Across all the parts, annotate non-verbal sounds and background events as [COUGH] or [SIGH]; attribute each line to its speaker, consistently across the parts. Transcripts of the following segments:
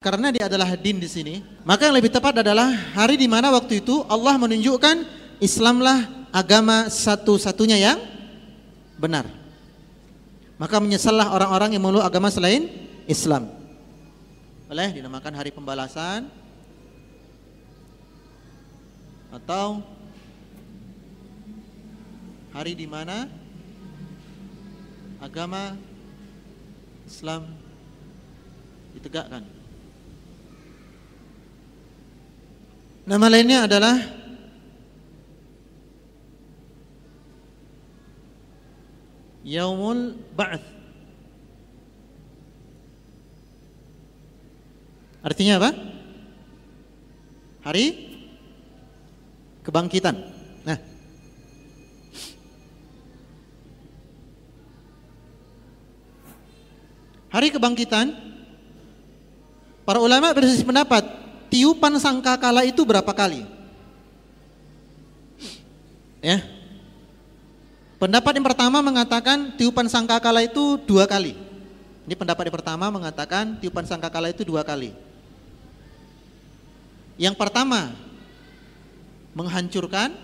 Speaker 1: karena dia adalah din di sini, maka yang lebih tepat adalah hari di mana waktu itu Allah menunjukkan Islamlah agama satu-satunya yang benar. Maka menyesallah orang-orang yang memeluk agama selain Islam. Boleh dinamakan hari pembalasan atau hari di mana agama Islam ditegakkan. Nama lainnya adalah Yaumul Ba'th. Artinya apa? Hari kebangkitan. Nah, Hari kebangkitan Para ulama berselisih pendapat tiupan sangkakala itu berapa kali? Ya. Pendapat yang pertama mengatakan tiupan sangkakala itu dua kali. Ini pendapat yang pertama mengatakan tiupan sangkakala itu dua kali. Yang pertama menghancurkan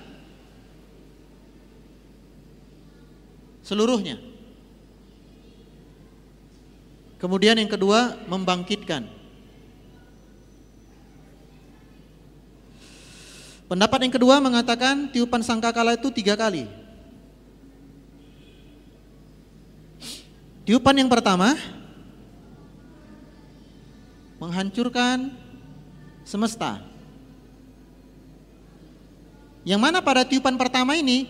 Speaker 1: seluruhnya. Kemudian yang kedua membangkitkan. Pendapat yang kedua mengatakan tiupan sangkakala itu tiga kali. Tiupan yang pertama menghancurkan semesta. Yang mana pada tiupan pertama ini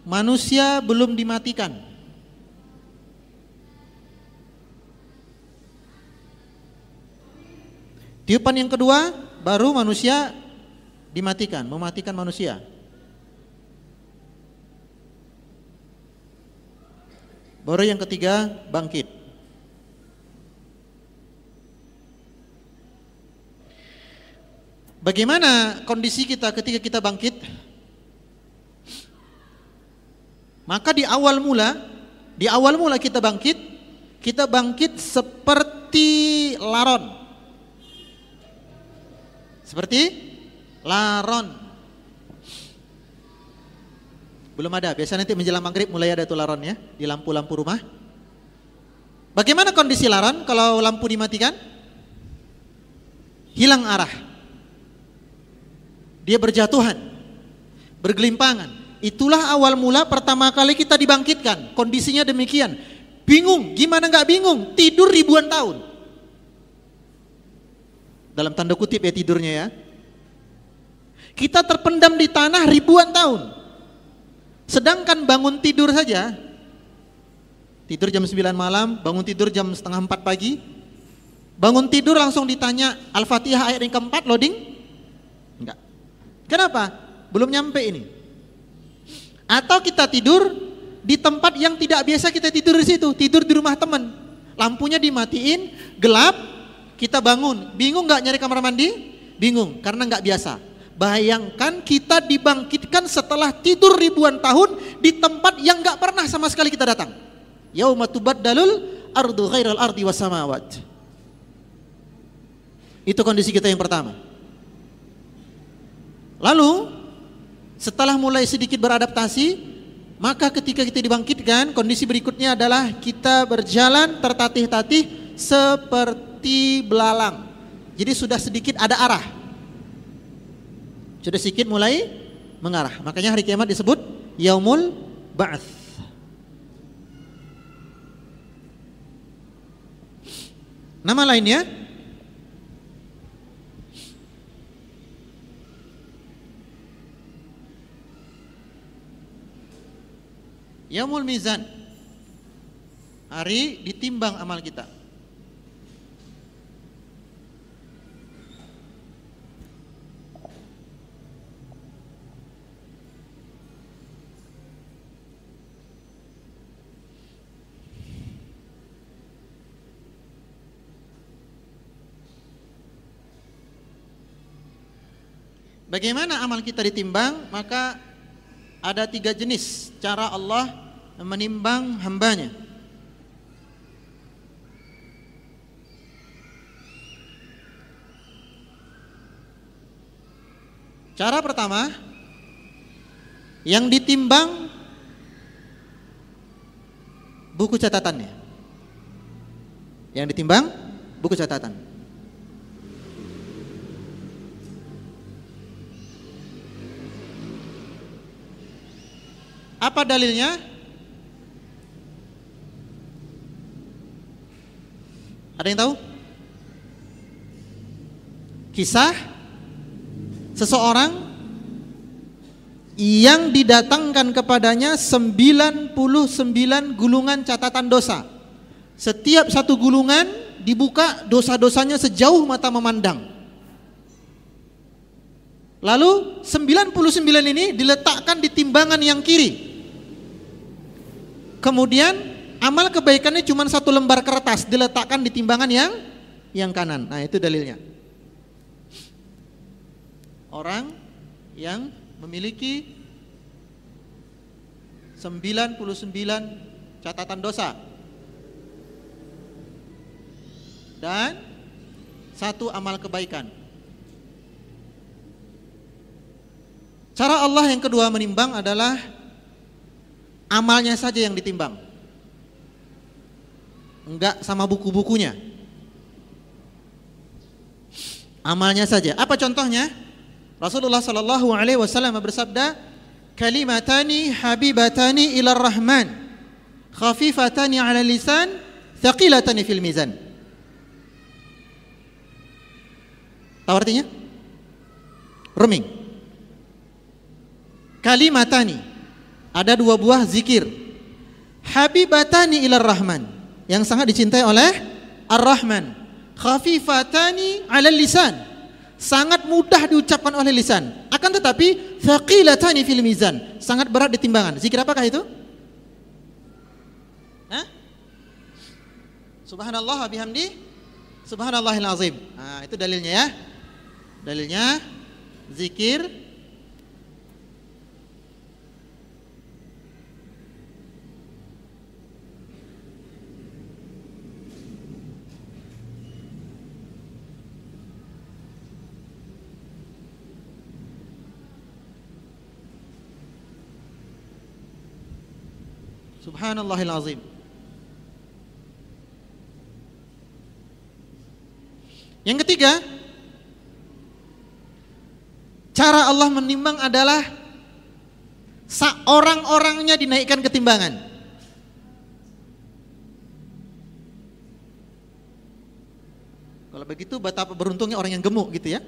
Speaker 1: manusia belum dimatikan. Tiupan yang kedua baru manusia dimatikan, mematikan manusia. Baru yang ketiga bangkit. Bagaimana kondisi kita ketika kita bangkit? Maka di awal mula, di awal mula kita bangkit, kita bangkit seperti laron. Seperti Laron. Belum ada. Biasa nanti menjelang maghrib mulai ada tuh laron ya di lampu-lampu rumah. Bagaimana kondisi laron kalau lampu dimatikan? Hilang arah. Dia berjatuhan, bergelimpangan. Itulah awal mula pertama kali kita dibangkitkan. Kondisinya demikian. Bingung, gimana nggak bingung? Tidur ribuan tahun. Dalam tanda kutip ya tidurnya ya. Kita terpendam di tanah ribuan tahun. Sedangkan bangun tidur saja, tidur jam 9 malam, bangun tidur jam setengah 4 pagi, bangun tidur langsung ditanya Al-Fatihah ayat yang keempat loading? Enggak. Kenapa? Belum nyampe ini. Atau kita tidur di tempat yang tidak biasa kita tidur di situ, tidur di rumah teman. Lampunya dimatiin, gelap, kita bangun. Bingung nggak nyari kamar mandi? Bingung, karena nggak biasa. Bayangkan kita dibangkitkan setelah tidur ribuan tahun di tempat yang gak pernah sama sekali kita datang. Yauma dalul ardu ghairal ardi wasamawat. Itu kondisi kita yang pertama. Lalu setelah mulai sedikit beradaptasi, maka ketika kita dibangkitkan, kondisi berikutnya adalah kita berjalan tertatih-tatih seperti belalang. Jadi sudah sedikit ada arah. Sudah sedikit mulai mengarah. Makanya hari kiamat disebut yaumul ba'ats. Nama lainnya Yaumul Mizan. Hari ditimbang amal kita. Bagaimana amal kita ditimbang? Maka ada tiga jenis cara Allah menimbang hambanya. Cara pertama yang ditimbang buku catatannya. Yang ditimbang buku catatan. Apa dalilnya? Ada yang tahu? Kisah seseorang yang didatangkan kepadanya 99 gulungan catatan dosa. Setiap satu gulungan dibuka dosa-dosanya sejauh mata memandang. Lalu 99 ini diletakkan di timbangan yang kiri. Kemudian amal kebaikannya cuma satu lembar kertas diletakkan di timbangan yang yang kanan. Nah, itu dalilnya. Orang yang memiliki 99 catatan dosa dan satu amal kebaikan. Cara Allah yang kedua menimbang adalah amalnya saja yang ditimbang. Enggak sama buku-bukunya. Amalnya saja. Apa contohnya? Rasulullah Shallallahu Alaihi Wasallam bersabda, kalimatani habibatani ila rahman, khafifatani ala lisan, thaqilatani fil mizan. Tahu artinya? Roaming. Kalimatani. Ada dua buah zikir. Habibatani ila rahman. Yang sangat dicintai oleh Ar-Rahman. Khafifatani ala lisan sangat mudah diucapkan oleh lisan. Akan tetapi thaqilatani fil mizan, sangat berat di timbangan. Zikir apakah itu? Hah? Subhanallah bihamdi Subhanallahil azim. Nah, itu dalilnya ya. Dalilnya zikir Subhanallahil azim. Yang ketiga, cara Allah menimbang adalah seorang-orangnya dinaikkan ketimbangan. Kalau begitu betapa beruntungnya orang yang gemuk gitu ya.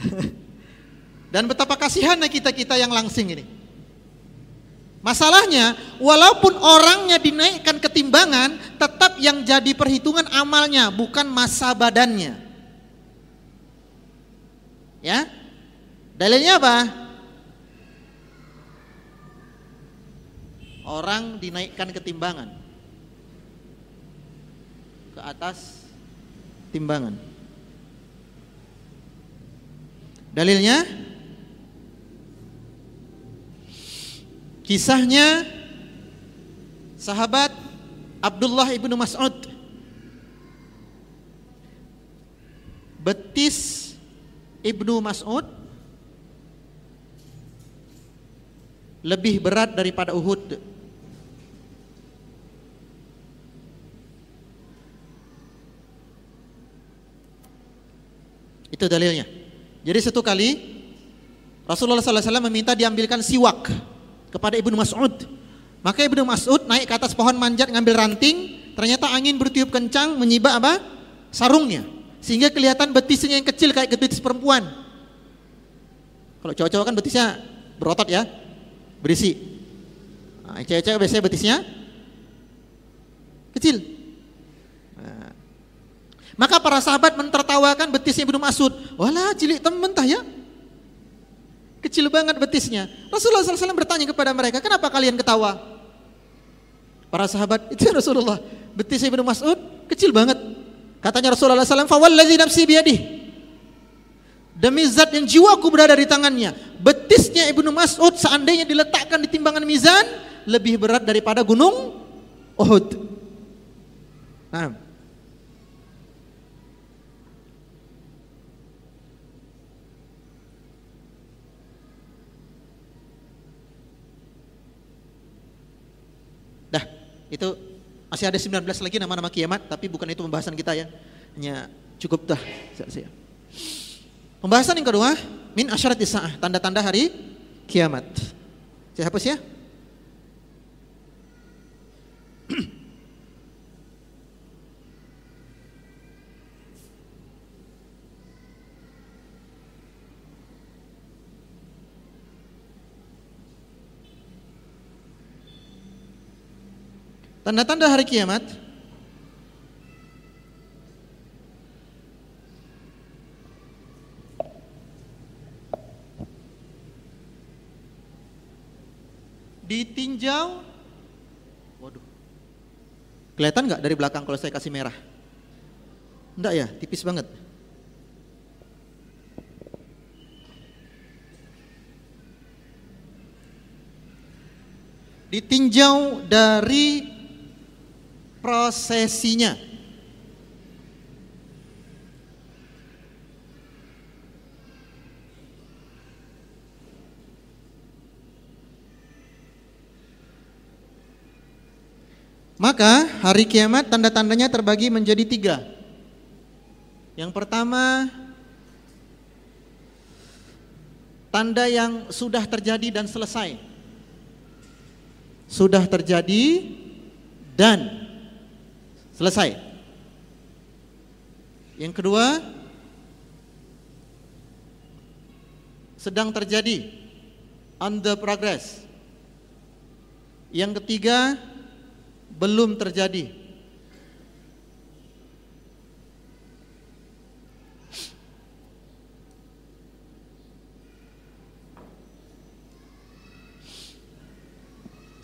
Speaker 1: [LAUGHS] Dan betapa kasihannya kita-kita yang langsing ini. Masalahnya, walaupun orangnya dinaikkan ketimbangan, tetap yang jadi perhitungan amalnya, bukan masa badannya. Ya, dalilnya apa? Orang dinaikkan ketimbangan ke atas timbangan. Dalilnya Kisahnya sahabat Abdullah ibnu Mas'ud betis ibnu Mas'ud lebih berat daripada Uhud. Itu dalilnya. Jadi satu kali Rasulullah SAW meminta diambilkan siwak kepada Ibnu Mas'ud. Maka Ibnu Mas'ud naik ke atas pohon manjat ngambil ranting, ternyata angin bertiup kencang menyibak apa? sarungnya. Sehingga kelihatan betisnya yang kecil kayak betis perempuan. Kalau cowok-cowok kan betisnya berotot ya, berisi. Nah, cewek-cewek biasanya betisnya kecil. Nah. Maka para sahabat mentertawakan betisnya Ibnu Mas'ud. Walah cilik temen tah ya. Kecil banget betisnya. Rasulullah SAW bertanya kepada mereka, kenapa kalian ketawa? Para sahabat, itu Rasulullah. Betis Ibnu Mas'ud kecil banget. Katanya Rasulullah SAW, fawalladzi nafsi biyadih. Demi zat yang jiwaku berada di tangannya. Betisnya Ibnu Mas'ud seandainya diletakkan di timbangan mizan, lebih berat daripada gunung Uhud. Nah, Itu masih ada 19 lagi nama-nama kiamat, tapi bukan itu pembahasan kita ya. Hanya cukup dah. Pembahasan yang kedua, min asyarat sa'ah, tanda-tanda hari kiamat. Saya hapus ya. Tanda-tanda hari kiamat. Ditinjau. Waduh. Kelihatan nggak dari belakang kalau saya kasih merah? Enggak ya? Tipis banget. Ditinjau dari prosesinya. Maka hari kiamat tanda-tandanya terbagi menjadi tiga. Yang pertama, tanda yang sudah terjadi dan selesai. Sudah terjadi dan Selesai. Yang kedua, sedang terjadi the progress. Yang ketiga, belum terjadi.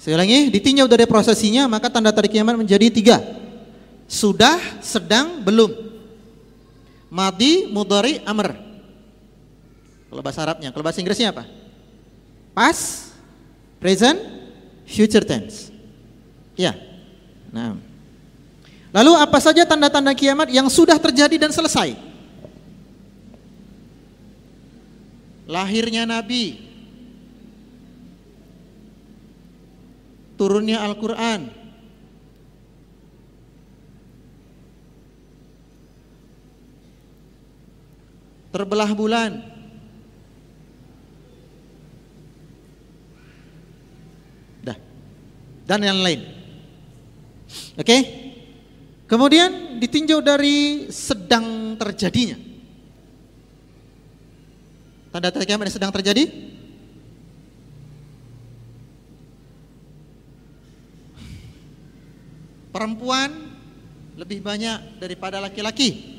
Speaker 1: Saya ulangi, ditinjau dari prosesinya maka tanda tarik kiamat menjadi tiga. Sudah, sedang, belum. Madi, mudari, amr. Kalau bahasa Arabnya, kalau bahasa Inggrisnya apa? Past, present, future tense. Ya. Nah. Lalu apa saja tanda-tanda kiamat yang sudah terjadi dan selesai? Lahirnya Nabi, turunnya Al-Quran, terbelah bulan. Dah. Dan yang lain. Oke? Kemudian ditinjau dari sedang terjadinya. Tanda tanda kiamat yang sedang terjadi? Perempuan lebih banyak daripada laki-laki.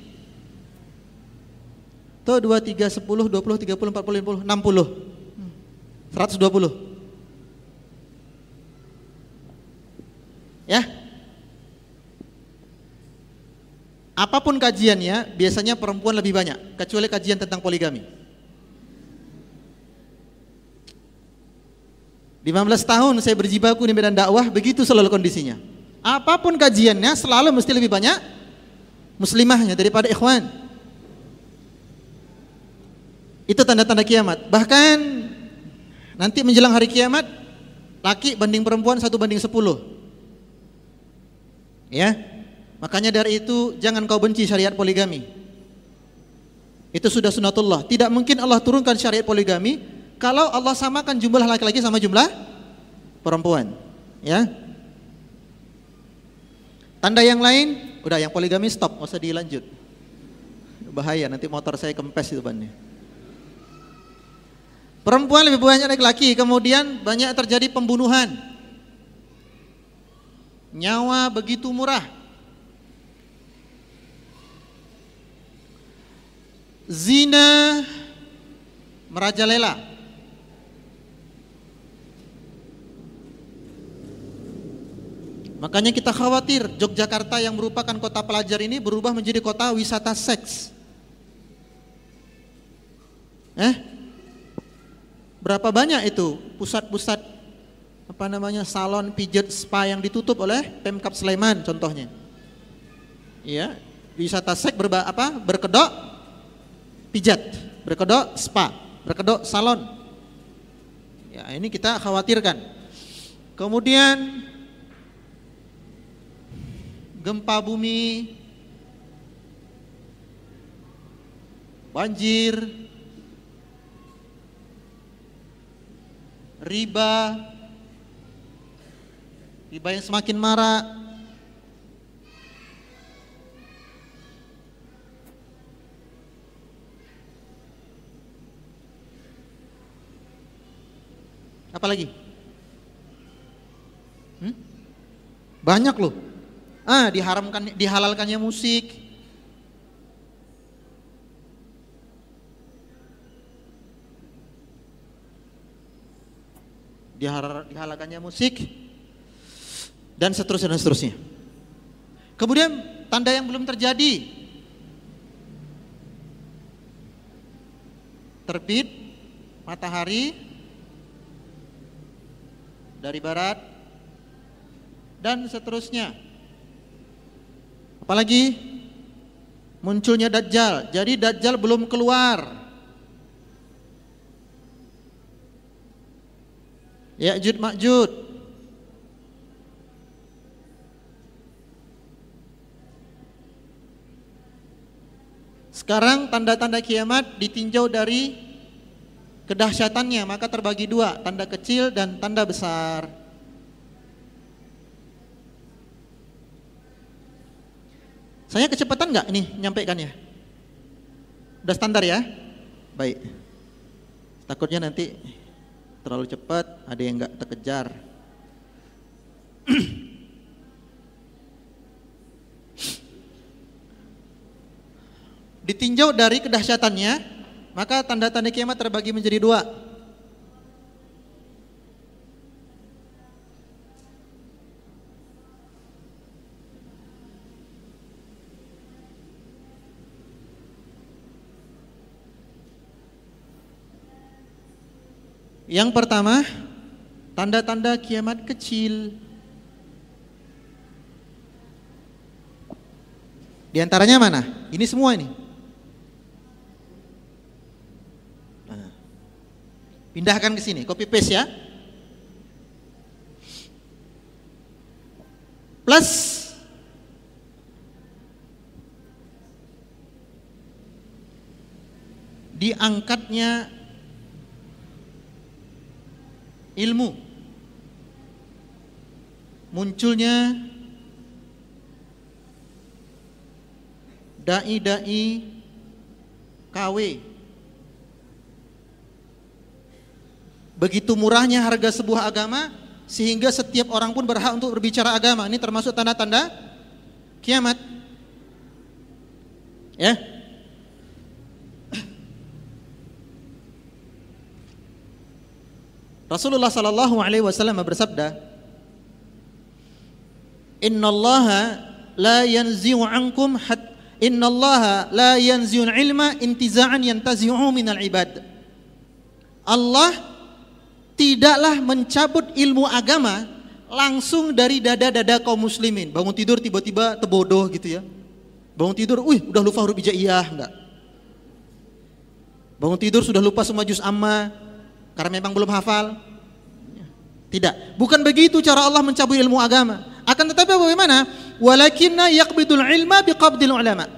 Speaker 1: Tuh 2, 3, 10, 20, 30, 40, 50, 60 120 Ya. Apa pun kajiannya Biasanya perempuan lebih banyak Kecuali kajian tentang poligami. 15 tahun saya berjibaku di medan dakwah Begitu selalu kondisinya. Apa pun kajiannya selalu mesti lebih banyak Muslimahnya daripada ikhwan itu tanda-tanda kiamat. Bahkan nanti menjelang hari kiamat, laki banding perempuan satu banding sepuluh. Ya, makanya dari itu jangan kau benci syariat poligami. Itu sudah sunatullah. Tidak mungkin Allah turunkan syariat poligami kalau Allah samakan jumlah laki-laki sama jumlah perempuan. Ya. Tanda yang lain, udah yang poligami stop, nggak usah dilanjut. Bahaya nanti motor saya kempes itu bannya. Perempuan lebih banyak dari laki, kemudian banyak terjadi pembunuhan. Nyawa begitu murah. Zina merajalela. Makanya kita khawatir Yogyakarta yang merupakan kota pelajar ini berubah menjadi kota wisata seks. Eh? Berapa banyak itu pusat-pusat apa namanya salon pijat spa yang ditutup oleh Pemkap Sleman contohnya. Iya, wisata seks berba apa? berkedok pijat, berkedok spa, berkedok salon. Ya, ini kita khawatirkan. Kemudian gempa bumi, banjir, riba, riba yang semakin marak, Apa lagi? Hmm? Banyak loh. Ah, diharamkan dihalalkannya musik. Dihar, dihalalkannya musik dan seterusnya dan seterusnya. Kemudian tanda yang belum terjadi terbit matahari dari barat dan seterusnya. Apalagi munculnya Dajjal. Jadi Dajjal belum keluar. Ya'jud Ma'jud. Sekarang tanda-tanda kiamat ditinjau dari kedahsyatannya maka terbagi dua, tanda kecil dan tanda besar. Saya kecepatan nggak ini nyampaikannya? Udah standar ya? Baik. Takutnya nanti terlalu cepat, ada yang nggak terkejar. Ditinjau dari kedahsyatannya, maka tanda-tanda kiamat terbagi menjadi dua. Yang pertama, tanda-tanda kiamat kecil. Di antaranya mana? Ini semua ini. Pindahkan ke sini, copy paste ya. Plus diangkatnya ilmu munculnya dai-dai KW Begitu murahnya harga sebuah agama sehingga setiap orang pun berhak untuk berbicara agama. Ini termasuk tanda-tanda kiamat. Ya. Rasulullah sallallahu alaihi wasallam bersabda, "Innallaha la yanzi'u ankum hat innallaha la yanzi'u ilma intiza'an yantazi'u minal ibad." Allah tidaklah mencabut ilmu agama langsung dari dada-dada kaum muslimin. Bangun tidur tiba-tiba tebodoh gitu ya. Bangun tidur, wih udah lupa huruf hijaiyah enggak. Bangun tidur sudah lupa semua juz amma karena memang belum hafal. Tidak, bukan begitu cara Allah mencabut ilmu agama. Akan tetapi bagaimana? Walakinna yaqbidul ilma biqabdil ulama.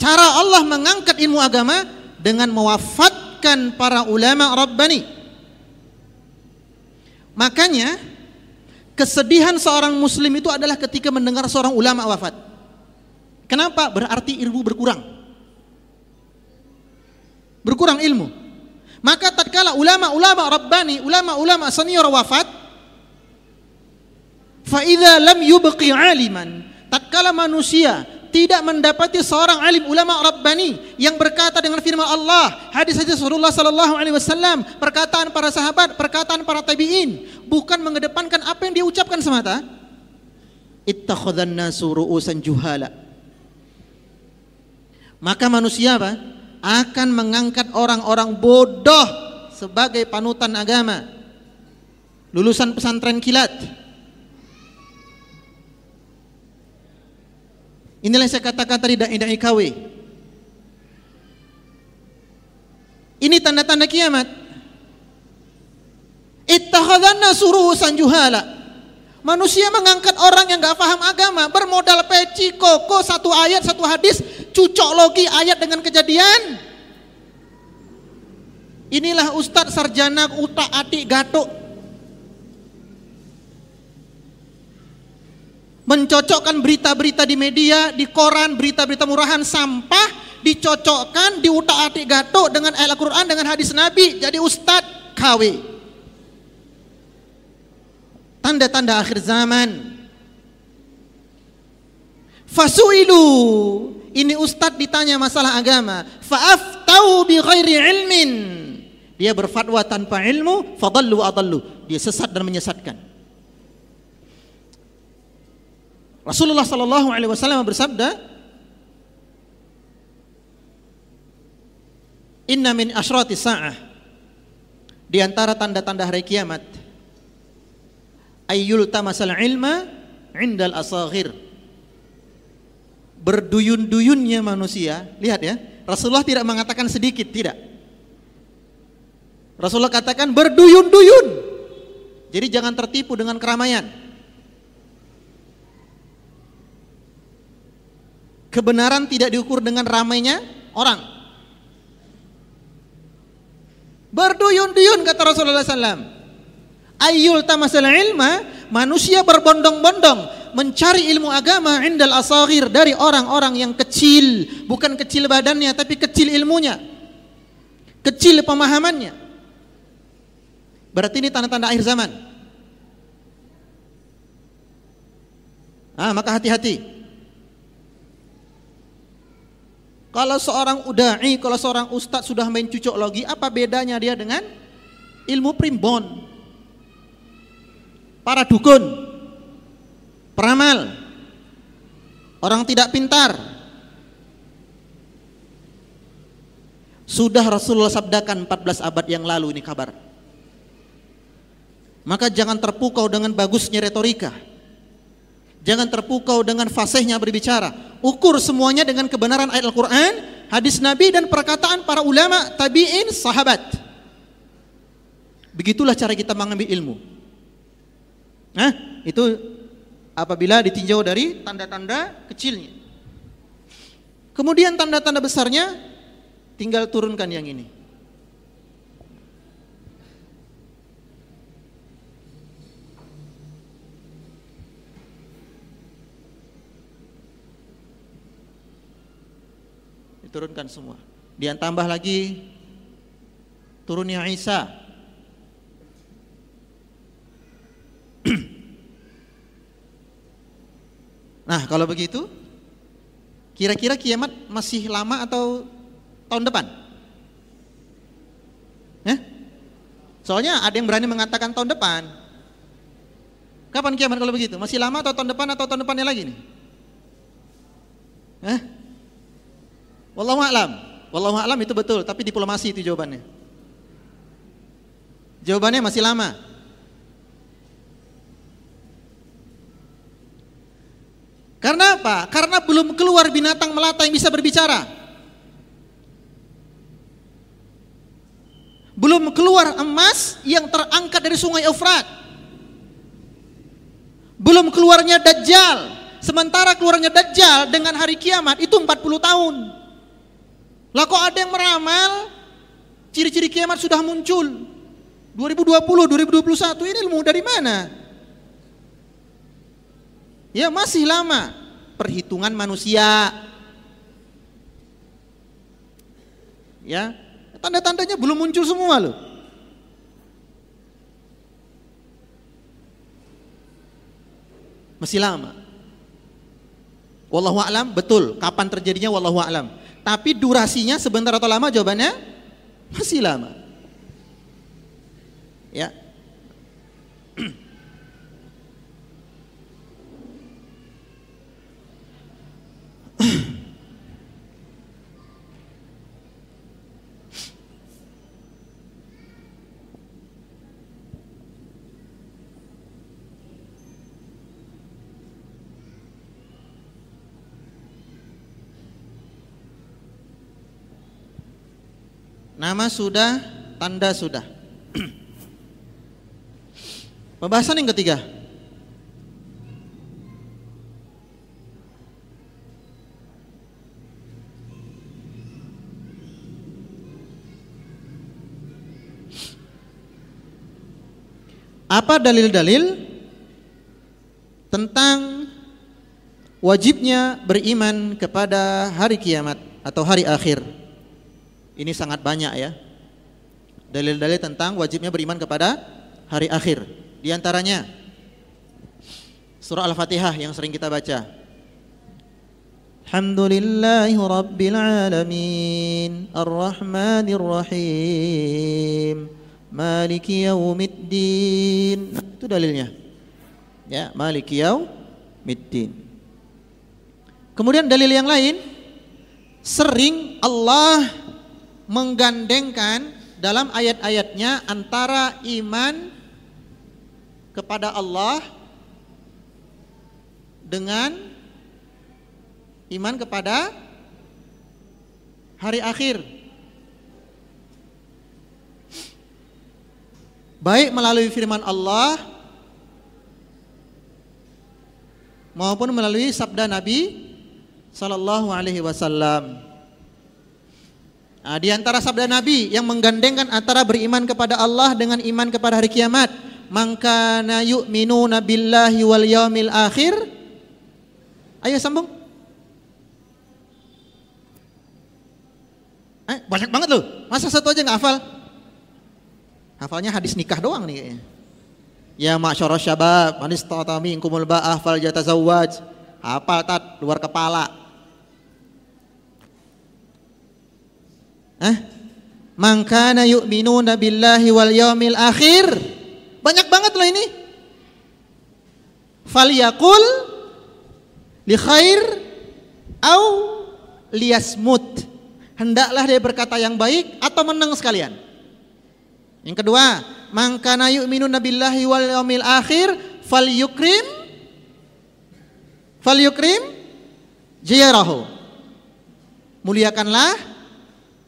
Speaker 1: Cara Allah mengangkat ilmu agama dengan mewafatkan para ulama Rabbani. Makanya kesedihan seorang muslim itu adalah ketika mendengar seorang ulama wafat. Kenapa? Berarti ilmu berkurang. Berkurang ilmu. Maka tatkala ulama-ulama rabbani, ulama-ulama senior wafat, fa idza lam yubqi aliman, tatkala manusia tidak mendapati seorang alim ulama rabbani yang berkata dengan firman Allah, hadis-hadis Rasulullah sallallahu alaihi wasallam, perkataan para sahabat, perkataan para tabi'in, bukan mengedepankan apa yang dia ucapkan semata. Ittakhadhan nasu ru'usan juhala. Maka manusia apa? Akan mengangkat orang-orang bodoh sebagai panutan agama. Lulusan pesantren kilat, Inilah yang saya katakan tadi dai-dai KW. Ini tanda-tanda kiamat. Ittakhadhanna surusan juhala. Manusia mengangkat orang yang gak paham agama bermodal peci, koko, satu ayat, satu hadis, cucok logi ayat dengan kejadian. Inilah Ustadz Sarjana utak atik gatuk. Mencocokkan berita-berita di media, di koran, berita-berita murahan sampah, dicocokkan, di utak atik gatuk dengan ayat Al-Quran, dengan hadis Nabi. Jadi Ustadz KW tanda-tanda akhir zaman. Fasuilu ini ustadz ditanya masalah agama, fa'aftau bi ghairi ilmin. Dia berfatwa tanpa ilmu, fadallu adallu. Dia sesat dan menyesatkan. Rasulullah sallallahu alaihi wasallam bersabda, Inna min asyrati sa'ah di antara tanda-tanda hari kiamat ayyul tamasal ilma indal asaghir berduyun-duyunnya manusia. Lihat ya Rasulullah tidak mengatakan sedikit tidak. Rasulullah katakan berduyun-duyun. Jadi jangan tertipu dengan keramaian. Kebenaran tidak diukur dengan ramainya orang. Berduyun-duyun kata Rasulullah SAW Ayul tamasal ilma, manusia berbondong-bondong mencari ilmu agama indal asaghir dari orang-orang yang kecil, bukan kecil badannya tapi kecil ilmunya. Kecil pemahamannya. Berarti ini tanda-tanda akhir zaman. Ah, maka hati-hati. Kalau seorang udai, kalau seorang ustadz sudah main cucok logi, apa bedanya dia dengan ilmu primbon? para dukun, peramal, orang tidak pintar. Sudah Rasulullah sabdakan 14 abad yang lalu ini kabar. Maka jangan terpukau dengan bagusnya retorika. Jangan terpukau dengan fasihnya berbicara. Ukur semuanya dengan kebenaran ayat Al-Quran, hadis Nabi dan perkataan para ulama, tabi'in, sahabat. Begitulah cara kita mengambil ilmu. Nah, itu apabila ditinjau dari tanda-tanda kecilnya. Kemudian tanda-tanda besarnya tinggal turunkan yang ini. Diturunkan semua. Dia tambah lagi turunnya Isa nah kalau begitu kira-kira kiamat masih lama atau tahun depan? Eh? Soalnya ada yang berani mengatakan tahun depan. Kapan kiamat kalau begitu? Masih lama atau tahun depan atau tahun depannya lagi nih? Eh? Wallahu a'lam. Wallahu a'lam itu betul, tapi diplomasi itu jawabannya. Jawabannya masih lama. Karena apa? Karena belum keluar binatang melata yang bisa berbicara. Belum keluar emas yang terangkat dari sungai Eufrat. Belum keluarnya Dajjal. Sementara keluarnya Dajjal dengan hari kiamat itu 40 tahun. Lah kok ada yang meramal ciri-ciri kiamat sudah muncul. 2020, 2021 ini ilmu dari mana? Ya masih lama perhitungan manusia. Ya, tanda-tandanya belum muncul semua loh. Masih lama. Wallahu a'lam betul kapan terjadinya wallahu a'lam. Tapi durasinya sebentar atau lama jawabannya masih lama. Ya. [CLEARS THROAT] Nama sudah, tanda sudah. Pembahasan yang ketiga. Apa dalil-dalil tentang wajibnya beriman kepada hari kiamat atau hari akhir? Ini sangat banyak ya. Dalil-dalil tentang wajibnya beriman kepada hari akhir. Di antaranya surah Al-Fatihah yang sering kita baca. Alhamdulillahi Rabbil Alamin Ar-Rahmanir Rahim Maliki Yaumiddin nah, Itu dalilnya Ya, Maliki Yaumiddin Kemudian dalil yang lain Sering Allah menggandengkan dalam ayat-ayatnya antara iman kepada Allah dengan iman kepada hari akhir. Baik melalui firman Allah maupun melalui sabda Nabi sallallahu alaihi wasallam. Nah, di antara sabda Nabi yang menggandengkan antara beriman kepada Allah dengan iman kepada hari kiamat, "Maka na yu'minuna billahi wal yaumil akhir." Ayo sambung. Eh, banyak banget loh. Masa satu aja nggak hafal? Hafalnya hadis nikah doang nih kayaknya. Ya ma'syara syabab, manis ta'tami inkumul ba'ah fal jatazawwaj. Hafal tat luar kepala. Eh? Mangkana yu'minuna billahi wal yaumil akhir. Banyak banget loh ini. Falyakul li khair au liyasmut hendaklah dia berkata yang baik atau menang sekalian. Yang kedua, mangkana yu'minun nabillahi wal yaumil akhir falyukrim falyukrim jiyarahu. Muliakanlah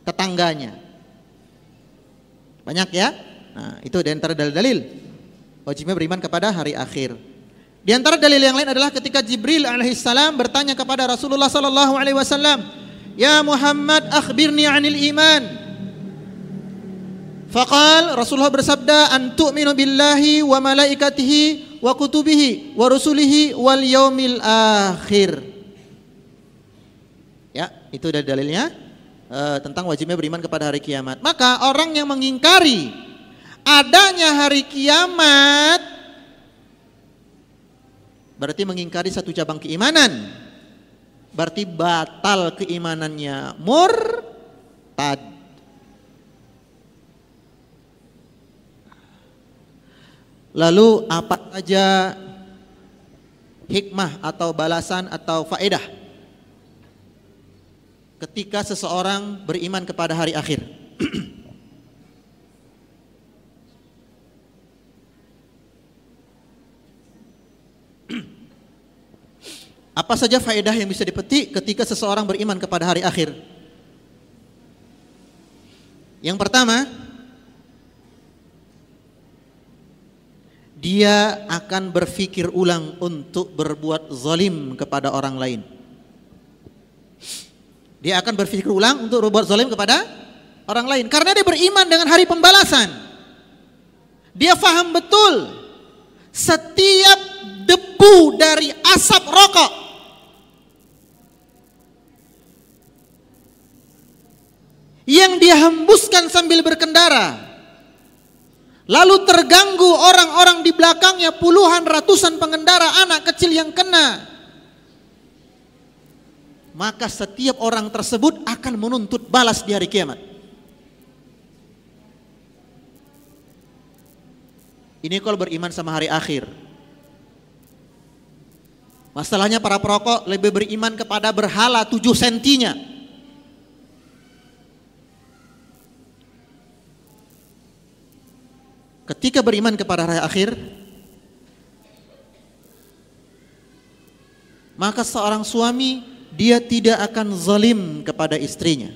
Speaker 1: tetangganya. Banyak ya? Nah, itu di antara dalil-dalil wajibnya beriman kepada hari akhir. Di antara dalil yang lain adalah ketika Jibril alaihissalam bertanya kepada Rasulullah sallallahu alaihi wasallam, Ya Muhammad akhbirni anil iman Faqal Rasulullah bersabda an tu'minu billahi wa malaikatihi wa kutubihi wa rusulihi wal yaumil akhir. Ya, itu dari dalilnya uh, tentang wajibnya beriman kepada hari kiamat. Maka orang yang mengingkari adanya hari kiamat berarti mengingkari satu cabang keimanan berarti batal keimanannya murtad. Lalu apa saja hikmah atau balasan atau faedah ketika seseorang beriman kepada hari akhir? Apa saja faedah yang bisa dipetik ketika seseorang beriman kepada hari akhir? Yang pertama, dia akan berpikir ulang untuk berbuat zalim kepada orang lain. Dia akan berpikir ulang untuk berbuat zalim kepada orang lain karena dia beriman dengan hari pembalasan. Dia faham betul setiap debu dari asap rokok yang dia hembuskan sambil berkendara. Lalu terganggu orang-orang di belakangnya puluhan ratusan pengendara anak kecil yang kena. Maka setiap orang tersebut akan menuntut balas di hari kiamat. Ini kalau beriman sama hari akhir. Masalahnya para perokok lebih beriman kepada berhala tujuh sentinya. ketika beriman kepada hari akhir maka seorang suami dia tidak akan zalim kepada istrinya.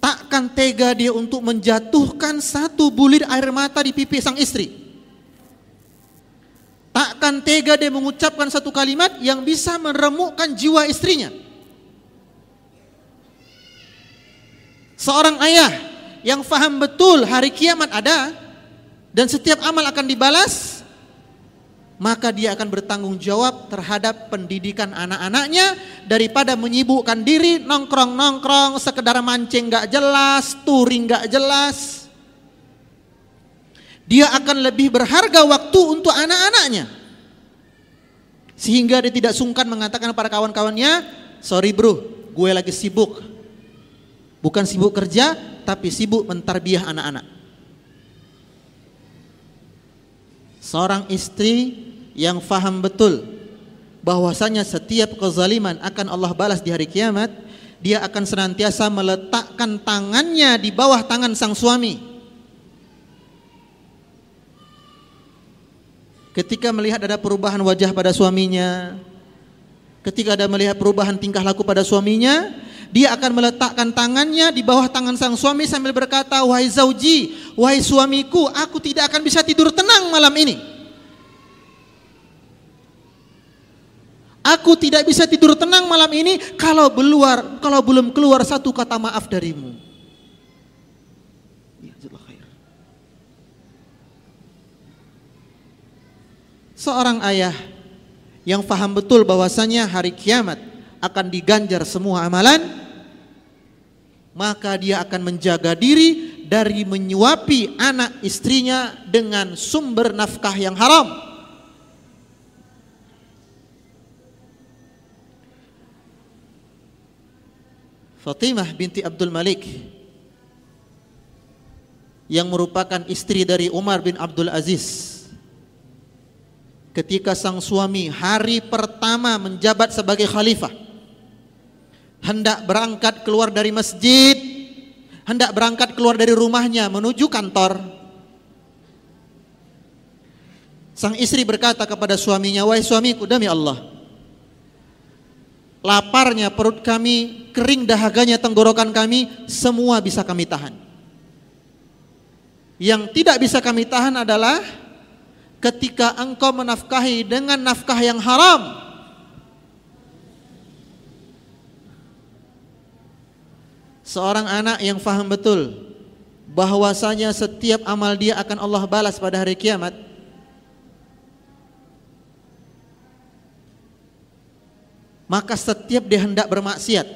Speaker 1: Takkan tega dia untuk menjatuhkan satu bulir air mata di pipi sang istri. Takkan tega dia mengucapkan satu kalimat yang bisa meremukkan jiwa istrinya. Seorang ayah yang faham betul hari kiamat ada dan setiap amal akan dibalas, maka dia akan bertanggung jawab terhadap pendidikan anak-anaknya daripada menyibukkan diri nongkrong-nongkrong sekedar mancing gak jelas, touring gak jelas. Dia akan lebih berharga waktu untuk anak-anaknya. Sehingga dia tidak sungkan mengatakan kepada kawan-kawannya, sorry bro, gue lagi sibuk. Bukan sibuk kerja, tapi sibuk mentarbiah anak-anak. Seorang istri yang faham betul bahwasanya setiap kezaliman akan Allah balas di hari kiamat, dia akan senantiasa meletakkan tangannya di bawah tangan sang suami. Ketika melihat ada perubahan wajah pada suaminya, ketika ada melihat perubahan tingkah laku pada suaminya, dia akan meletakkan tangannya di bawah tangan sang suami sambil berkata, "Wahai zauji, wahai suamiku, aku tidak akan bisa tidur tenang malam ini." Aku tidak bisa tidur tenang malam ini kalau keluar kalau belum keluar satu kata maaf darimu. Ya, Seorang ayah yang faham betul bahwasanya hari kiamat akan diganjar semua amalan, maka dia akan menjaga diri dari menyuapi anak istrinya dengan sumber nafkah yang haram. Fatimah binti Abdul Malik yang merupakan istri dari Umar bin Abdul Aziz ketika sang suami hari pertama menjabat sebagai khalifah hendak berangkat keluar dari masjid, hendak berangkat keluar dari rumahnya menuju kantor. Sang istri berkata kepada suaminya, "Wahai suamiku, demi Allah, laparnya perut kami, kering dahaganya tenggorokan kami, semua bisa kami tahan. Yang tidak bisa kami tahan adalah ketika engkau menafkahi dengan nafkah yang haram." Seorang anak yang faham betul bahwasanya setiap amal dia akan Allah balas pada hari kiamat. Maka setiap dia hendak bermaksiat,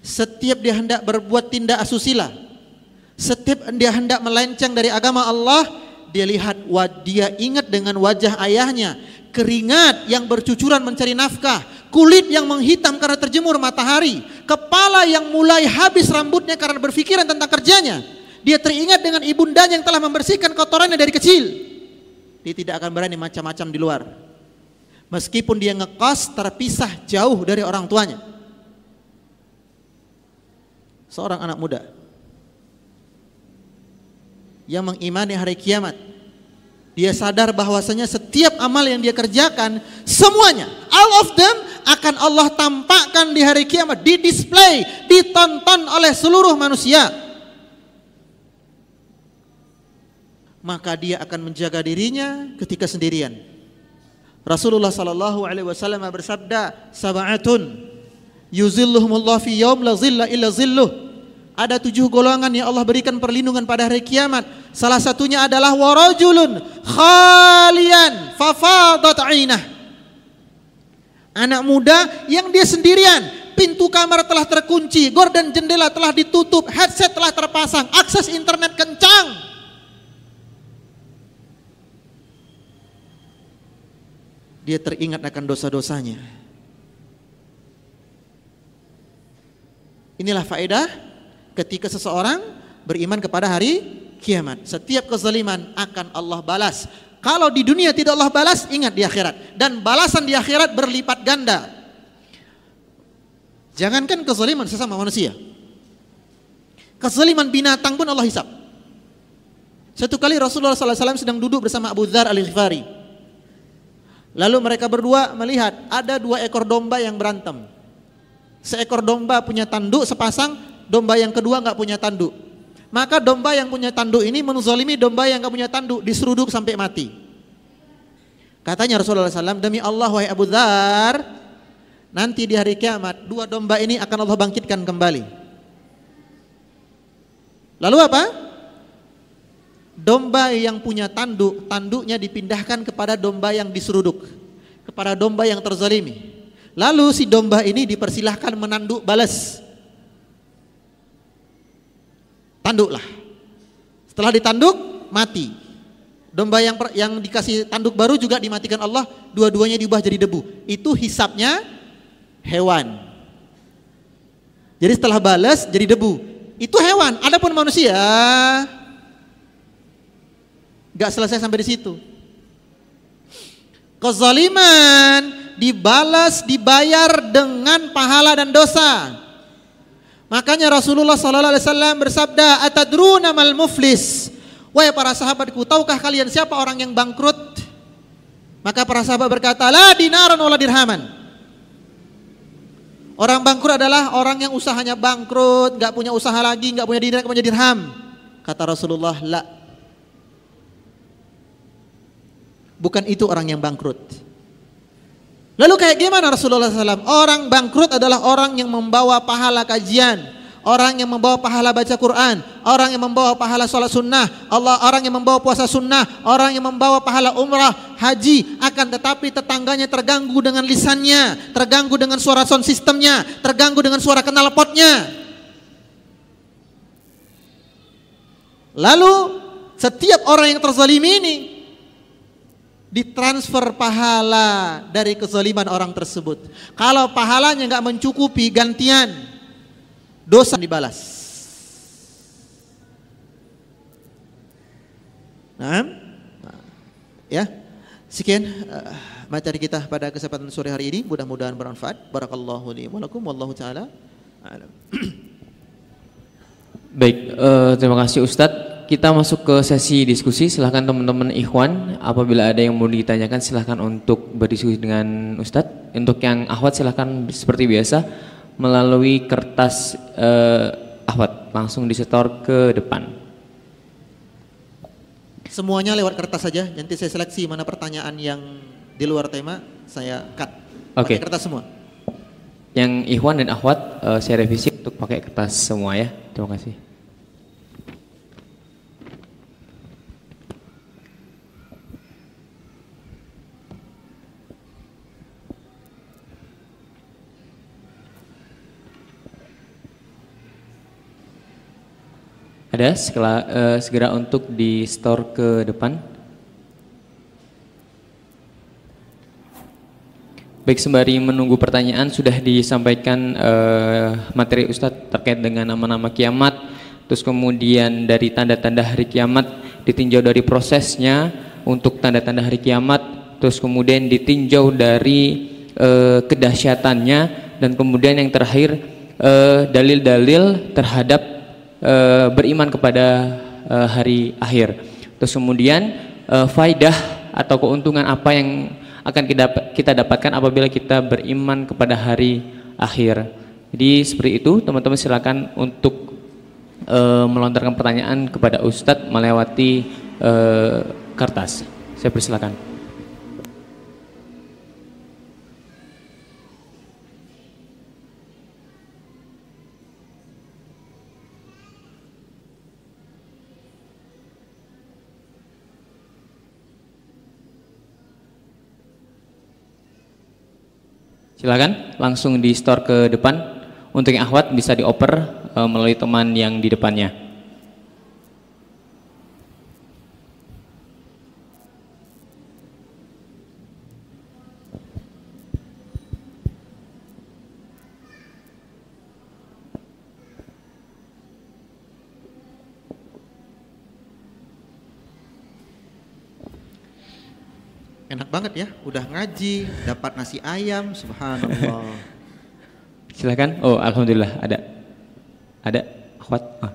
Speaker 1: setiap dia hendak berbuat tindak asusila, setiap dia hendak melenceng dari agama Allah, dia lihat dia ingat dengan wajah ayahnya, keringat yang bercucuran mencari nafkah, kulit yang menghitam karena terjemur matahari, kepala yang mulai habis rambutnya karena berpikiran tentang kerjanya. Dia teringat dengan ibundanya yang telah membersihkan kotorannya dari kecil. Dia tidak akan berani macam-macam di luar. Meskipun dia ngekos terpisah jauh dari orang tuanya. Seorang anak muda yang mengimani hari kiamat dia sadar bahwasanya setiap amal yang dia kerjakan semuanya all of them akan Allah tampakkan di hari kiamat, di display, ditonton oleh seluruh manusia. Maka dia akan menjaga dirinya ketika sendirian. Rasulullah sallallahu alaihi wasallam bersabda, "Sab'atun yuzilluhumullah fi yaum la zilla illa zilluh." Ada tujuh golongan yang Allah berikan perlindungan pada hari kiamat. Salah satunya adalah warajulun khalian fafadat ainah. Anak muda yang dia sendirian, pintu kamar telah terkunci, gorden jendela telah ditutup, headset telah terpasang, akses internet kencang. Dia teringat akan dosa-dosanya. Inilah faedah ketika seseorang beriman kepada hari kiamat. Setiap kezaliman akan Allah balas. Kalau di dunia tidak Allah balas, ingat di akhirat. Dan balasan di akhirat berlipat ganda. Jangankan kezaliman sesama manusia. Kezaliman binatang pun Allah hisap. Satu kali Rasulullah SAW sedang duduk bersama Abu Dhar al-Ghifari. Lalu mereka berdua melihat ada dua ekor domba yang berantem. Seekor domba punya tanduk sepasang, domba yang kedua nggak punya tanduk. Maka domba yang punya tanduk ini menzolimi domba yang nggak punya tanduk, diseruduk sampai mati. Katanya Rasulullah SAW, demi Allah wahai Abu Dhar, nanti di hari kiamat dua domba ini akan Allah bangkitkan kembali. Lalu apa? Domba yang punya tanduk, tanduknya dipindahkan kepada domba yang diseruduk, kepada domba yang terzalimi. Lalu si domba ini dipersilahkan menanduk balas. Tanduklah. Setelah ditanduk, mati. Domba yang yang dikasih tanduk baru juga dimatikan Allah, dua-duanya diubah jadi debu. Itu hisapnya hewan. Jadi setelah balas jadi debu. Itu hewan. Adapun manusia Gak selesai sampai di situ. Kezaliman dibalas dibayar dengan pahala dan dosa. Makanya Rasulullah sallallahu alaihi wasallam bersabda, "Atadruna mal muflis?" Wahai para sahabatku, tahukah kalian siapa orang yang bangkrut? Maka para sahabat berkata, "La dinaran wala dirhaman." Orang bangkrut adalah orang yang usahanya bangkrut, nggak punya usaha lagi, nggak punya dinar, nggak punya dirham. Kata Rasulullah, "La." Bukan itu orang yang bangkrut. Lalu kayak gimana Rasulullah SAW? Orang bangkrut adalah orang yang membawa pahala kajian, orang yang membawa pahala baca Quran, orang yang membawa pahala sholat sunnah, Allah orang yang membawa puasa sunnah, orang yang membawa pahala umrah, haji, akan tetapi tetangganya terganggu dengan lisannya, terganggu dengan suara sound sistemnya, terganggu dengan suara knalpotnya. Lalu setiap orang yang terzalimi ini ditransfer pahala dari kezaliman orang tersebut. Kalau pahalanya nggak mencukupi gantian dosa dibalas. Nah, ya sekian uh, materi kita pada kesempatan sore hari ini. Mudah-mudahan bermanfaat. Barakallahu li wa lakum wallahu taala. [CLEARS THROAT]
Speaker 2: Baik, uh, terima kasih Ustadz kita masuk ke sesi diskusi. Silahkan teman-teman Ikhwan, apabila ada yang mau ditanyakan silahkan untuk berdiskusi dengan Ustadz. Untuk yang Ahwat silahkan seperti biasa melalui kertas eh, Ahwat langsung disetor ke depan.
Speaker 1: Semuanya lewat kertas saja. Nanti saya seleksi mana pertanyaan yang di luar tema saya cut.
Speaker 2: Oke. Okay.
Speaker 1: kertas semua.
Speaker 2: Yang Ikhwan dan Ahwat eh, saya revisi untuk pakai kertas semua ya. Terima kasih. Ada segera, uh, segera untuk di store ke depan. Baik sembari menunggu pertanyaan sudah disampaikan uh, materi Ustadz terkait dengan nama-nama kiamat, terus kemudian dari tanda-tanda hari kiamat ditinjau dari prosesnya untuk tanda-tanda hari kiamat, terus kemudian ditinjau dari uh, kedahsyatannya dan kemudian yang terakhir dalil-dalil uh, terhadap e, beriman kepada e, hari akhir. Terus kemudian e, faidah atau keuntungan apa yang akan kita, kita dapatkan apabila kita beriman kepada hari akhir. Jadi seperti itu teman-teman silakan untuk melontarkan pertanyaan kepada Ustadz melewati kertas. Saya persilakan. Silakan langsung di store ke depan. Untuk yang akhwat bisa dioper uh, melalui teman yang di depannya.
Speaker 1: Enak banget ya, udah ngaji, dapat nasi ayam, subhanallah. [LAUGHS]
Speaker 2: Silakan. Oh, alhamdulillah ada. Ada akhwat. Ah.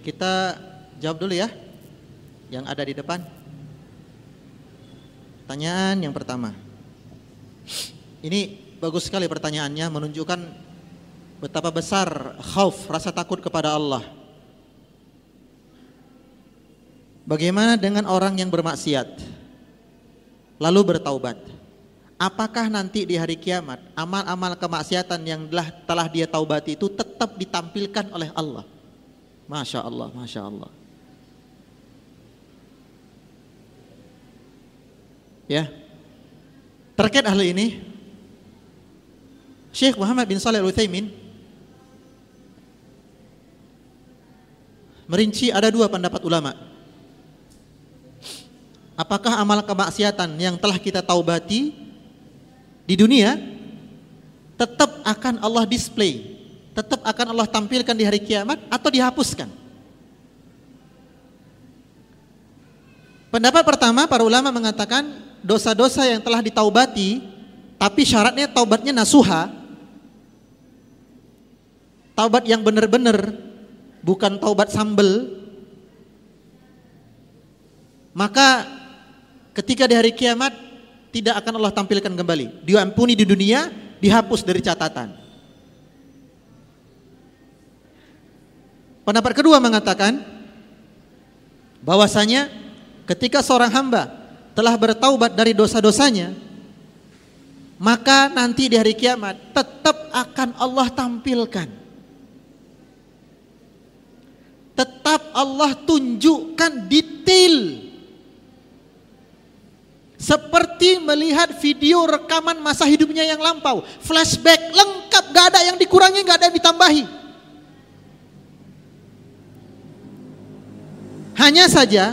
Speaker 1: Kita jawab dulu ya. Yang ada di depan. Pertanyaan yang pertama. Ini bagus sekali pertanyaannya menunjukkan betapa besar khauf, rasa takut kepada Allah. Bagaimana dengan orang yang bermaksiat lalu bertaubat? Apakah nanti di hari kiamat amal-amal kemaksiatan yang telah, telah dia taubati itu tetap ditampilkan oleh Allah? Masya Allah, Masya Allah. Ya, terkait hal ini, Syekh Muhammad bin Saleh Al-Utsaimin merinci ada dua pendapat ulama. Apakah amal kemaksiatan yang telah kita taubati di dunia tetap akan Allah display, tetap akan Allah tampilkan di hari kiamat atau dihapuskan? Pendapat pertama para ulama mengatakan dosa-dosa yang telah ditaubati tapi syaratnya taubatnya nasuha. Taubat yang benar-benar bukan taubat sambel, maka ketika di hari kiamat tidak akan Allah tampilkan kembali. Diampuni di dunia, dihapus dari catatan. Pendapat kedua mengatakan bahwasanya ketika seorang hamba telah bertaubat dari dosa-dosanya, maka nanti di hari kiamat tetap akan Allah tampilkan. Tetap Allah tunjukkan detail. Seperti melihat video rekaman masa hidupnya yang lampau. Flashback lengkap gak ada yang dikurangi gak ada yang ditambahi hanya saja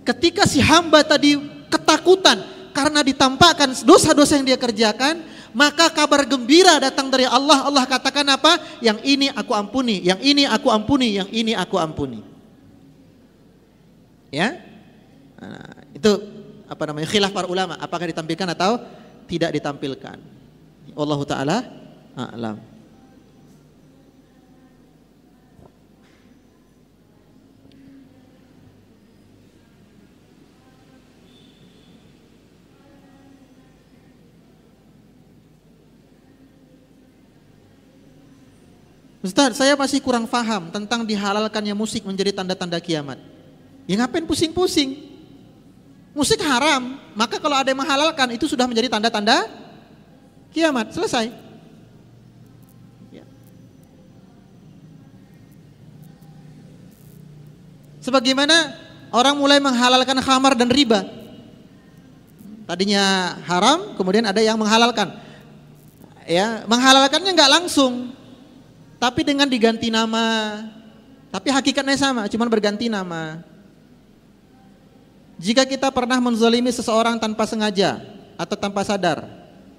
Speaker 1: ketika si hamba tadi ketakutan karena ditampakkan dosa-dosa yang dia kerjakan maka kabar gembira datang dari Allah. Allah katakan apa? Yang ini aku ampuni, yang ini aku ampuni, yang ini aku ampuni. Ya, nah, itu apa namanya khilaf para ulama. Apakah ditampilkan atau tidak ditampilkan? Allah Taala alam. Ustaz, saya masih kurang paham tentang dihalalkannya musik menjadi tanda-tanda kiamat. Ya ngapain pusing-pusing? Musik haram, maka kalau ada yang menghalalkan itu sudah menjadi tanda-tanda kiamat. Selesai. Ya. Sebagaimana orang mulai menghalalkan khamar dan riba. Tadinya haram, kemudian ada yang menghalalkan. Ya, menghalalkannya nggak langsung, tapi dengan diganti nama. Tapi hakikatnya sama, cuma berganti nama. Jika kita pernah menzalimi seseorang tanpa sengaja atau tanpa sadar,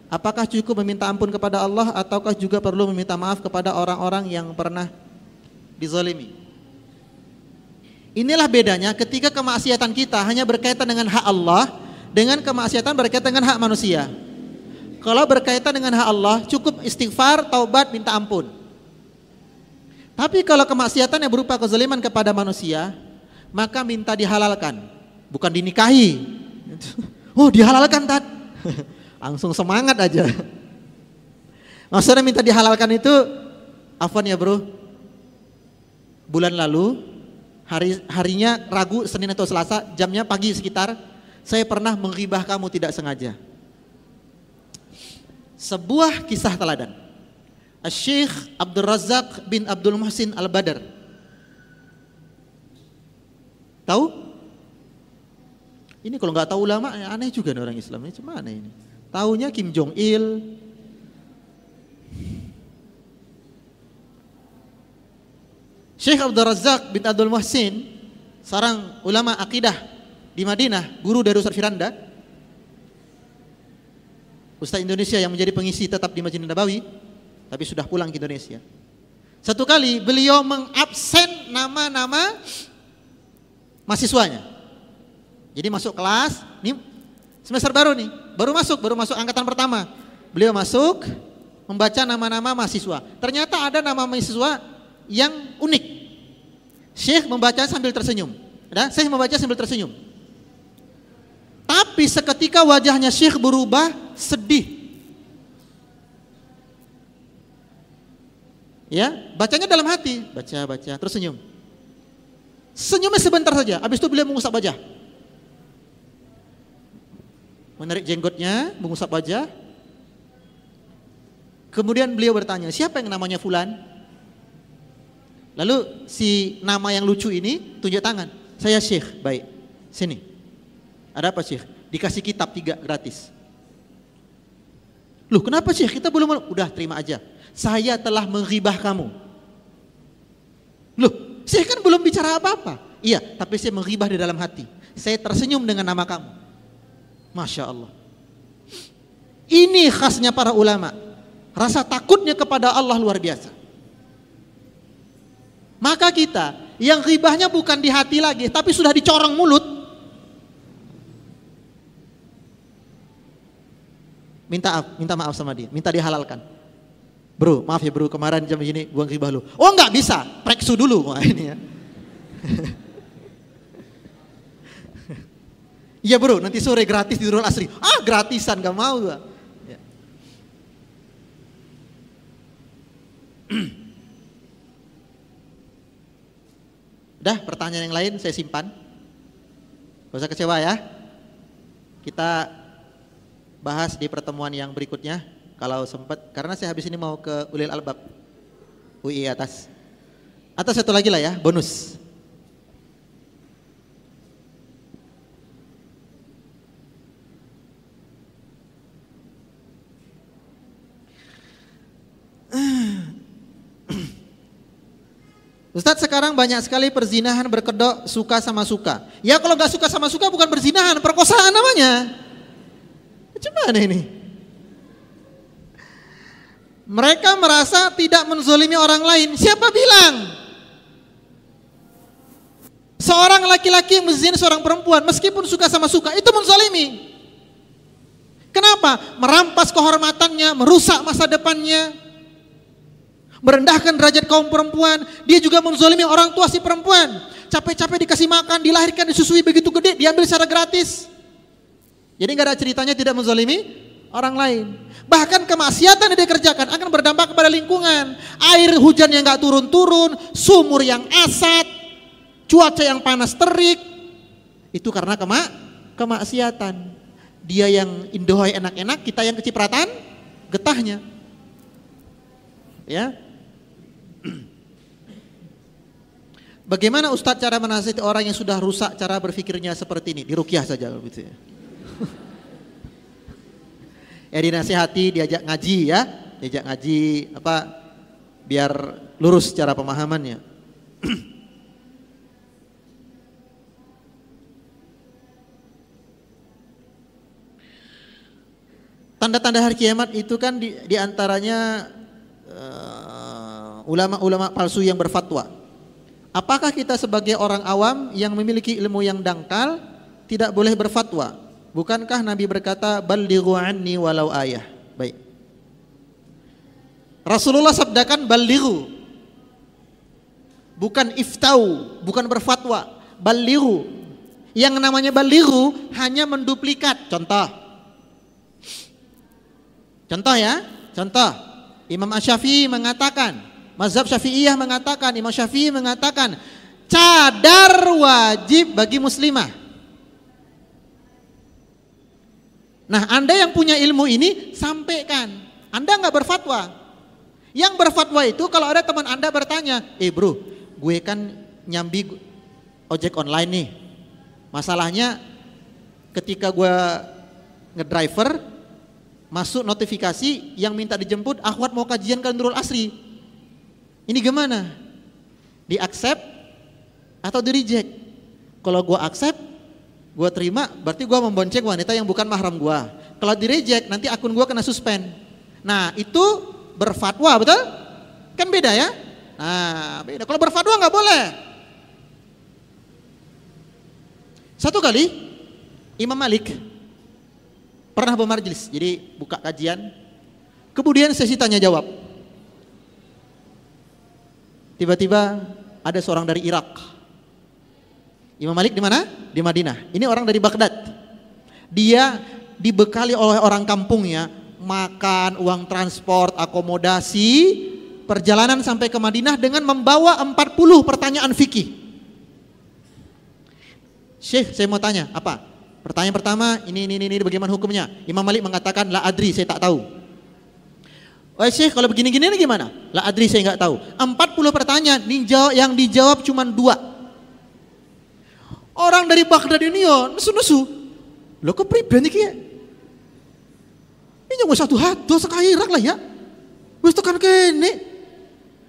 Speaker 1: apakah cukup meminta ampun kepada Allah ataukah juga perlu meminta maaf kepada orang-orang yang pernah dizalimi? Inilah bedanya ketika kemaksiatan kita hanya berkaitan dengan hak Allah dengan kemaksiatan berkaitan dengan hak manusia. Kalau berkaitan dengan hak Allah, cukup istighfar, taubat, minta ampun. Tapi kalau kemaksiatan yang berupa kezaliman kepada manusia, maka minta dihalalkan, bukan dinikahi. [LAUGHS] Oh, dihalalkan tat. [LAUGHS] Langsung semangat aja. [LAUGHS] Maksudnya minta dihalalkan itu afwan ya, Bro. Bulan lalu hari harinya Ragu, Senin atau Selasa, jamnya pagi sekitar saya pernah menghibah kamu tidak sengaja. Sebuah kisah teladan. Syekh Abdul Razak bin Abdul Muhsin Al-Badar. Tahu? Ini kalau nggak tahu ulama ya aneh juga nih orang Islam ini cuma aneh ini. Taunya Kim Jong Il. Syekh Abdul Razak bin Abdul Muhsin, seorang ulama akidah di Madinah, guru dari Ustaz Firanda. Ustaz Indonesia yang menjadi pengisi tetap di Masjid Nabawi tapi sudah pulang ke Indonesia. Satu kali beliau mengabsen nama-nama mahasiswanya. Jadi masuk kelas, ini semester baru nih, baru masuk, baru masuk angkatan pertama. Beliau masuk membaca nama-nama mahasiswa. Ternyata ada nama mahasiswa yang unik. Syekh membaca sambil tersenyum. Ya, Syekh membaca sambil tersenyum. Tapi seketika wajahnya Syekh berubah sedih. Ya, bacanya dalam hati, baca baca terus senyum. Senyumnya sebentar saja, habis itu beliau mengusap wajah. Menarik jenggotnya, mengusap wajah. Kemudian beliau bertanya, siapa yang namanya Fulan? Lalu si nama yang lucu ini tunjuk tangan. Saya Syekh, baik. Sini. Ada apa Syekh? Dikasih kitab tiga gratis. Loh kenapa Syekh? Kita belum, udah terima aja saya telah menghibah kamu. Loh, saya kan belum bicara apa-apa. Iya, tapi saya menghibah di dalam hati. Saya tersenyum dengan nama kamu. Masya Allah. Ini khasnya para ulama. Rasa takutnya kepada Allah luar biasa. Maka kita yang ribahnya bukan di hati lagi, tapi sudah dicorong mulut. Minta minta maaf sama dia, minta dihalalkan. Bro, maaf ya bro, kemarin jam ini buang ribah lu. Oh enggak bisa, preksu dulu. Wah [LAUGHS] ini ya. Iya bro, nanti sore gratis di Nurul Asri. Ah gratisan, gak mau gua. Ya. [CLEARS THROAT] Udah pertanyaan yang lain saya simpan. Gak usah kecewa ya. Kita bahas di pertemuan yang berikutnya kalau sempat karena saya habis ini mau ke Ulil Albab UI atas atau satu lagi lah ya bonus [CLEARS THROAT] Ustadz sekarang banyak sekali perzinahan berkedok suka sama suka. Ya kalau nggak suka sama suka bukan perzinahan, perkosaan namanya. Gimana ini? Mereka merasa tidak menzolimi orang lain. Siapa bilang? Seorang laki-laki yang seorang perempuan meskipun suka sama suka itu menzolimi. Kenapa? Merampas kehormatannya, merusak masa depannya, merendahkan derajat kaum perempuan. Dia juga menzolimi orang tua si perempuan. Capek-capek dikasih makan, dilahirkan, disusui begitu gede, diambil secara gratis. Jadi nggak ada ceritanya tidak menzolimi orang lain. Bahkan kemaksiatan yang dikerjakan akan berdampak kepada lingkungan. Air hujan yang gak turun-turun, sumur yang asat, cuaca yang panas terik. Itu karena kemak kemaksiatan. Dia yang indohai enak-enak, kita yang kecipratan getahnya. Ya. Bagaimana Ustadz cara menasihati orang yang sudah rusak cara berpikirnya seperti ini? Dirukyah saja gitu ya ya dinasihati, diajak ngaji ya, diajak ngaji apa biar lurus cara pemahamannya. [CLEARS THROAT] Tanda-tanda hari kiamat itu kan di, di antaranya uh, ulama-ulama palsu yang berfatwa. Apakah kita sebagai orang awam yang memiliki ilmu yang dangkal tidak boleh berfatwa? Bukankah Nabi berkata balighu anni walau ayah? Baik. Rasulullah sabdakan balighu. Bukan iftau, bukan berfatwa. Balighu. Yang namanya balighu hanya menduplikat. Contoh. Contoh ya, contoh. Imam Asy-Syafi'i mengatakan, mazhab Syafi'iyah mengatakan, Imam Syafi'i mengatakan, cadar wajib bagi muslimah. Nah, Anda yang punya ilmu ini sampaikan. Anda nggak berfatwa. Yang berfatwa itu kalau ada teman Anda bertanya, "Eh, Bro, gue kan nyambi ojek online nih. Masalahnya ketika gue ngedriver masuk notifikasi yang minta dijemput akhwat mau kajian Nurul Asri. Ini gimana? Di accept atau di reject? Kalau gue accept, gue terima berarti gue membonceng wanita yang bukan mahram gue kalau di reject nanti akun gue kena suspend. Nah itu berfatwa betul? Kan beda ya? Nah beda. Kalau berfatwa nggak boleh. Satu kali Imam Malik pernah bermarjilis jadi buka kajian. Kemudian sesi tanya jawab. Tiba-tiba ada seorang dari Irak. Imam Malik di mana? Di Madinah. Ini orang dari Baghdad. Dia dibekali oleh orang kampungnya makan, uang transport, akomodasi, perjalanan sampai ke Madinah dengan membawa 40 pertanyaan fikih. Syekh, saya mau tanya, apa? Pertanyaan pertama, ini ini ini, bagaimana hukumnya? Imam Malik mengatakan la adri, saya tak tahu. Oh Syekh, kalau begini-gini ini gimana? La adri saya nggak tahu. 40 pertanyaan yang dijawab cuma dua. Orang dari Baghdad ini yo nesu-nesu. Lo kok pribadi iki? Ini nggak satu hati sekali Irak lah ya. Wis tekan kene.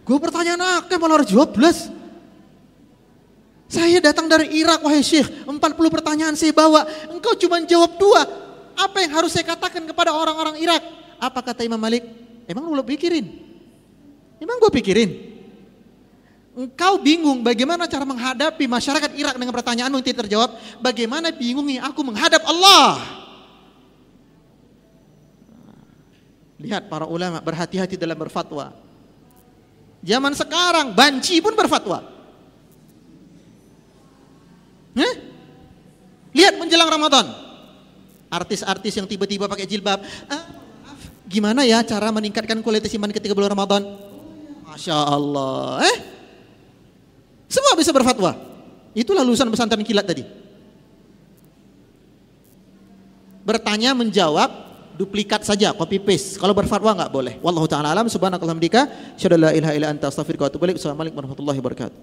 Speaker 1: Gue pertanyaan akeh malah harus jawab belas. Saya datang dari Irak wahai Syekh, 40 pertanyaan saya bawa, engkau cuma jawab dua. Apa yang harus saya katakan kepada orang-orang Irak? Apa kata Imam Malik? Emang lu pikirin? Emang gue pikirin? Engkau bingung bagaimana cara menghadapi masyarakat Irak dengan pertanyaanmu yang tidak terjawab. Bagaimana bingungnya aku menghadap Allah? Lihat para ulama berhati-hati dalam berfatwa. Zaman sekarang banci pun berfatwa. Hah? Lihat menjelang Ramadan. Artis-artis yang tiba-tiba pakai jilbab. Ah, Gimana ya cara meningkatkan kualitas iman ketika bulan Ramadan? Masya Allah. Eh? Semua bisa berfatwa. Itulah lulusan pesantren kilat tadi. Bertanya menjawab duplikat saja copy paste. Kalau berfatwa nggak boleh. Wallahu taala alam subhanakallahumma hamdika, syada la ilaha illa anta astaghfiruka wa atubu ilaik. Assalamualaikum warahmatullahi wabarakatuh.